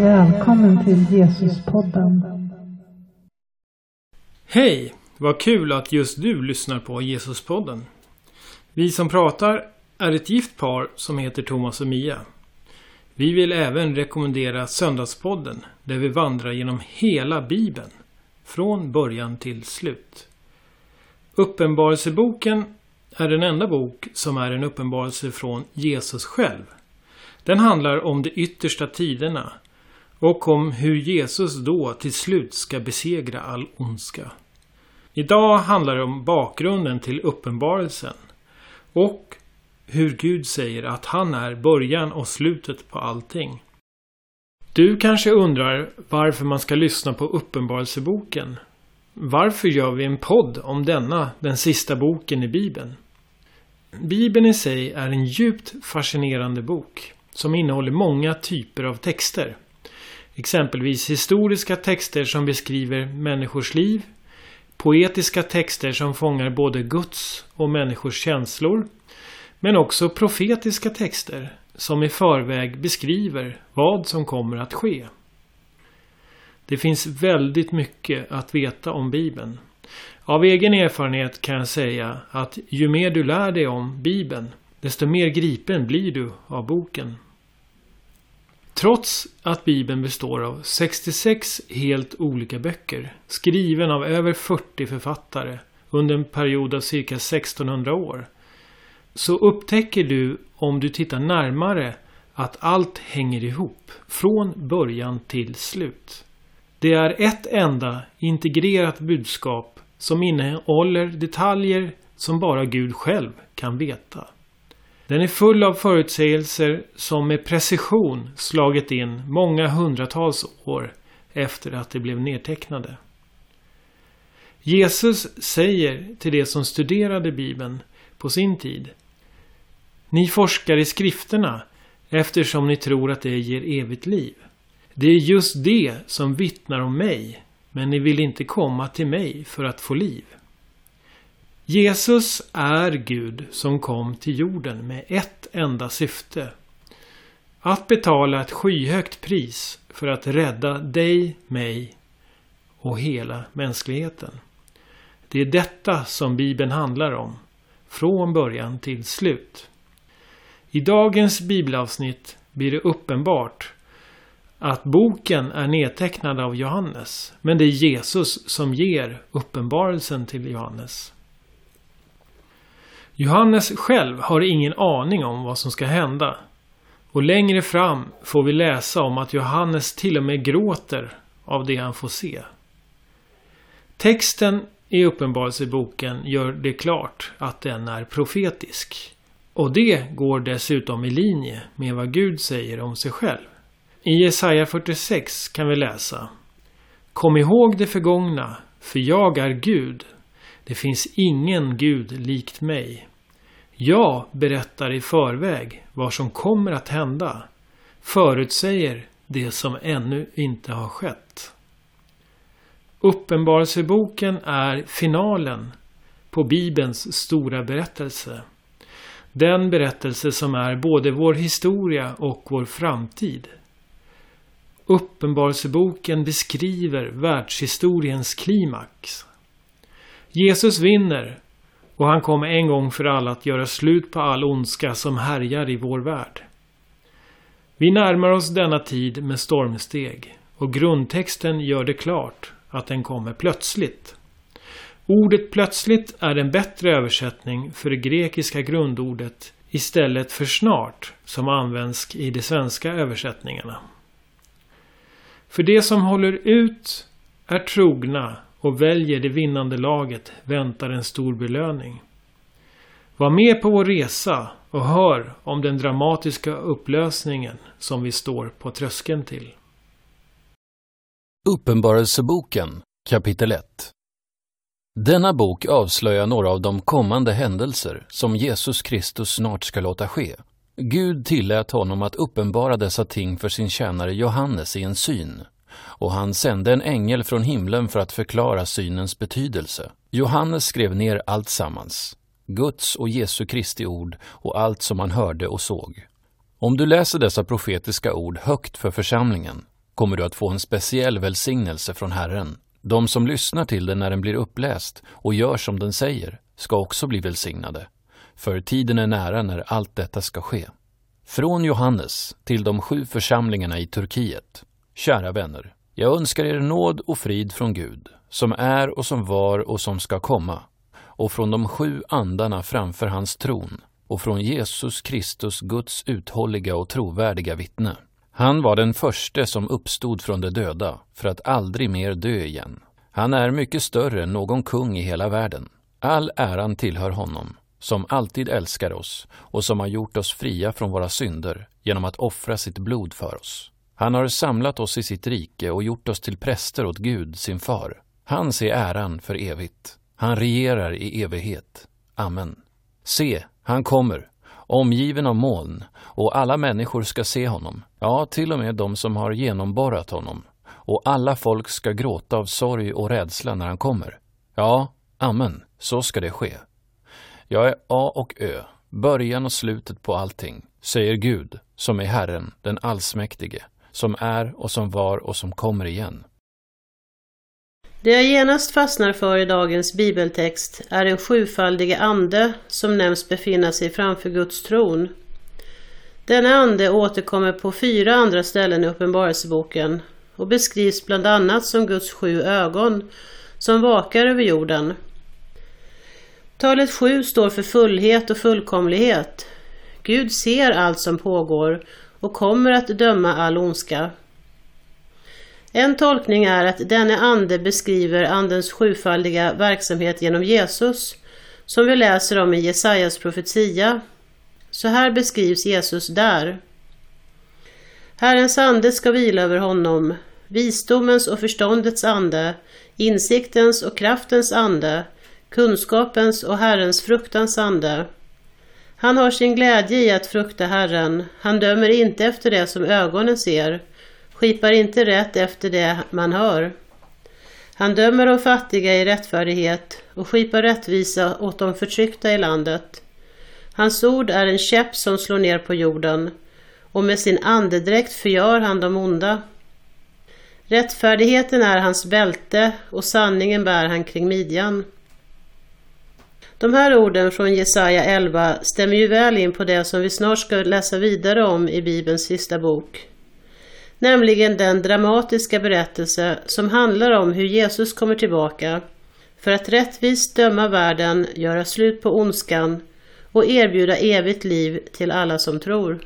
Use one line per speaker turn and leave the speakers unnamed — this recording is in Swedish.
Välkommen till Jesuspodden.
Hej! Vad kul att just du lyssnar på Jesuspodden. Vi som pratar är ett gift par som heter Thomas och Mia. Vi vill även rekommendera Söndagspodden där vi vandrar genom hela Bibeln. Från början till slut. Uppenbarelseboken är den enda bok som är en uppenbarelse från Jesus själv. Den handlar om de yttersta tiderna och om hur Jesus då till slut ska besegra all ondska. Idag handlar det om bakgrunden till uppenbarelsen och hur Gud säger att han är början och slutet på allting. Du kanske undrar varför man ska lyssna på Uppenbarelseboken. Varför gör vi en podd om denna, den sista boken i Bibeln? Bibeln i sig är en djupt fascinerande bok som innehåller många typer av texter. Exempelvis historiska texter som beskriver människors liv, poetiska texter som fångar både Guds och människors känslor, men också profetiska texter som i förväg beskriver vad som kommer att ske. Det finns väldigt mycket att veta om Bibeln. Av egen erfarenhet kan jag säga att ju mer du lär dig om Bibeln, desto mer gripen blir du av boken. Trots att Bibeln består av 66 helt olika böcker, skriven av över 40 författare under en period av cirka 1600 år, så upptäcker du om du tittar närmare att allt hänger ihop från början till slut. Det är ett enda integrerat budskap som innehåller detaljer som bara Gud själv kan veta. Den är full av förutsägelser som med precision slagit in många hundratals år efter att de blev nedtecknade. Jesus säger till de som studerade Bibeln på sin tid Ni forskar i skrifterna eftersom ni tror att det ger evigt liv. Det är just det som vittnar om mig, men ni vill inte komma till mig för att få liv. Jesus är Gud som kom till jorden med ett enda syfte. Att betala ett skyhögt pris för att rädda dig, mig och hela mänskligheten. Det är detta som Bibeln handlar om. Från början till slut. I dagens bibelavsnitt blir det uppenbart att boken är nedtecknad av Johannes. Men det är Jesus som ger uppenbarelsen till Johannes. Johannes själv har ingen aning om vad som ska hända. Och längre fram får vi läsa om att Johannes till och med gråter av det han får se. Texten i Uppenbarelseboken gör det klart att den är profetisk. Och det går dessutom i linje med vad Gud säger om sig själv. I Jesaja 46 kan vi läsa Kom ihåg det förgångna, för jag är Gud. Det finns ingen Gud likt mig. Jag berättar i förväg vad som kommer att hända. Förutsäger det som ännu inte har skett. Uppenbarelseboken är finalen på Bibelns stora berättelse. Den berättelse som är både vår historia och vår framtid. Uppenbarelseboken beskriver världshistoriens klimax. Jesus vinner och han kommer en gång för alla att göra slut på all ondska som härjar i vår värld. Vi närmar oss denna tid med stormsteg och grundtexten gör det klart att den kommer plötsligt. Ordet plötsligt är en bättre översättning för det grekiska grundordet istället för snart som används i de svenska översättningarna. För de som håller ut, är trogna och väljer det vinnande laget väntar en stor belöning. Var med på vår resa och hör om den dramatiska upplösningen som vi står på tröskeln till.
Uppenbarelseboken kapitel 1 Denna bok avslöjar några av de kommande händelser som Jesus Kristus snart ska låta ske. Gud tillät honom att uppenbara dessa ting för sin tjänare Johannes i en syn och han sände en ängel från himlen för att förklara synens betydelse. Johannes skrev ner allt sammans, Guds och Jesu Kristi ord och allt som han hörde och såg. Om du läser dessa profetiska ord högt för församlingen kommer du att få en speciell välsignelse från Herren. De som lyssnar till den när den blir uppläst och gör som den säger ska också bli välsignade. För tiden är nära när allt detta ska ske. Från Johannes till de sju församlingarna i Turkiet. Kära vänner, jag önskar er nåd och frid från Gud, som är och som var och som ska komma, och från de sju andarna framför hans tron, och från Jesus Kristus, Guds uthålliga och trovärdiga vittne. Han var den förste som uppstod från de döda för att aldrig mer dö igen. Han är mycket större än någon kung i hela världen. All äran tillhör honom, som alltid älskar oss och som har gjort oss fria från våra synder genom att offra sitt blod för oss. Han har samlat oss i sitt rike och gjort oss till präster åt Gud, sin far. Han ser äran för evigt. Han regerar i evighet. Amen. Se, han kommer, omgiven av moln, och alla människor ska se honom, ja, till och med de som har genomborrat honom. Och alla folk ska gråta av sorg och rädsla när han kommer. Ja, amen, så ska det ske. Jag är A och Ö, början och slutet på allting, säger Gud, som är Herren, den allsmäktige, som är och som var och som kommer igen.
Det jag genast fastnar för i dagens bibeltext är den sjufaldige ande som nämns befinna sig framför Guds tron. Denna ande återkommer på fyra andra ställen i Uppenbarelseboken och beskrivs bland annat som Guds sju ögon som vakar över jorden. Talet sju står för fullhet och fullkomlighet. Gud ser allt som pågår och kommer att döma all ondska. En tolkning är att denne ande beskriver andens sjufaldiga verksamhet genom Jesus, som vi läser om i Jesajas profetia. Så här beskrivs Jesus där. Herrens ande ska vila över honom, visdomens och förståndets ande, insiktens och kraftens ande, kunskapens och Herrens fruktans ande. Han har sin glädje i att frukta Herren, han dömer inte efter det som ögonen ser, skipar inte rätt efter det man hör. Han dömer de fattiga i rättfärdighet och skipar rättvisa åt de förtryckta i landet. Hans ord är en käpp som slår ner på jorden och med sin andedräkt förgör han de onda. Rättfärdigheten är hans bälte och sanningen bär han kring midjan. De här orden från Jesaja 11 stämmer ju väl in på det som vi snart ska läsa vidare om i Bibelns sista bok. Nämligen den dramatiska berättelse som handlar om hur Jesus kommer tillbaka för att rättvist döma världen, göra slut på ondskan och erbjuda evigt liv till alla som tror.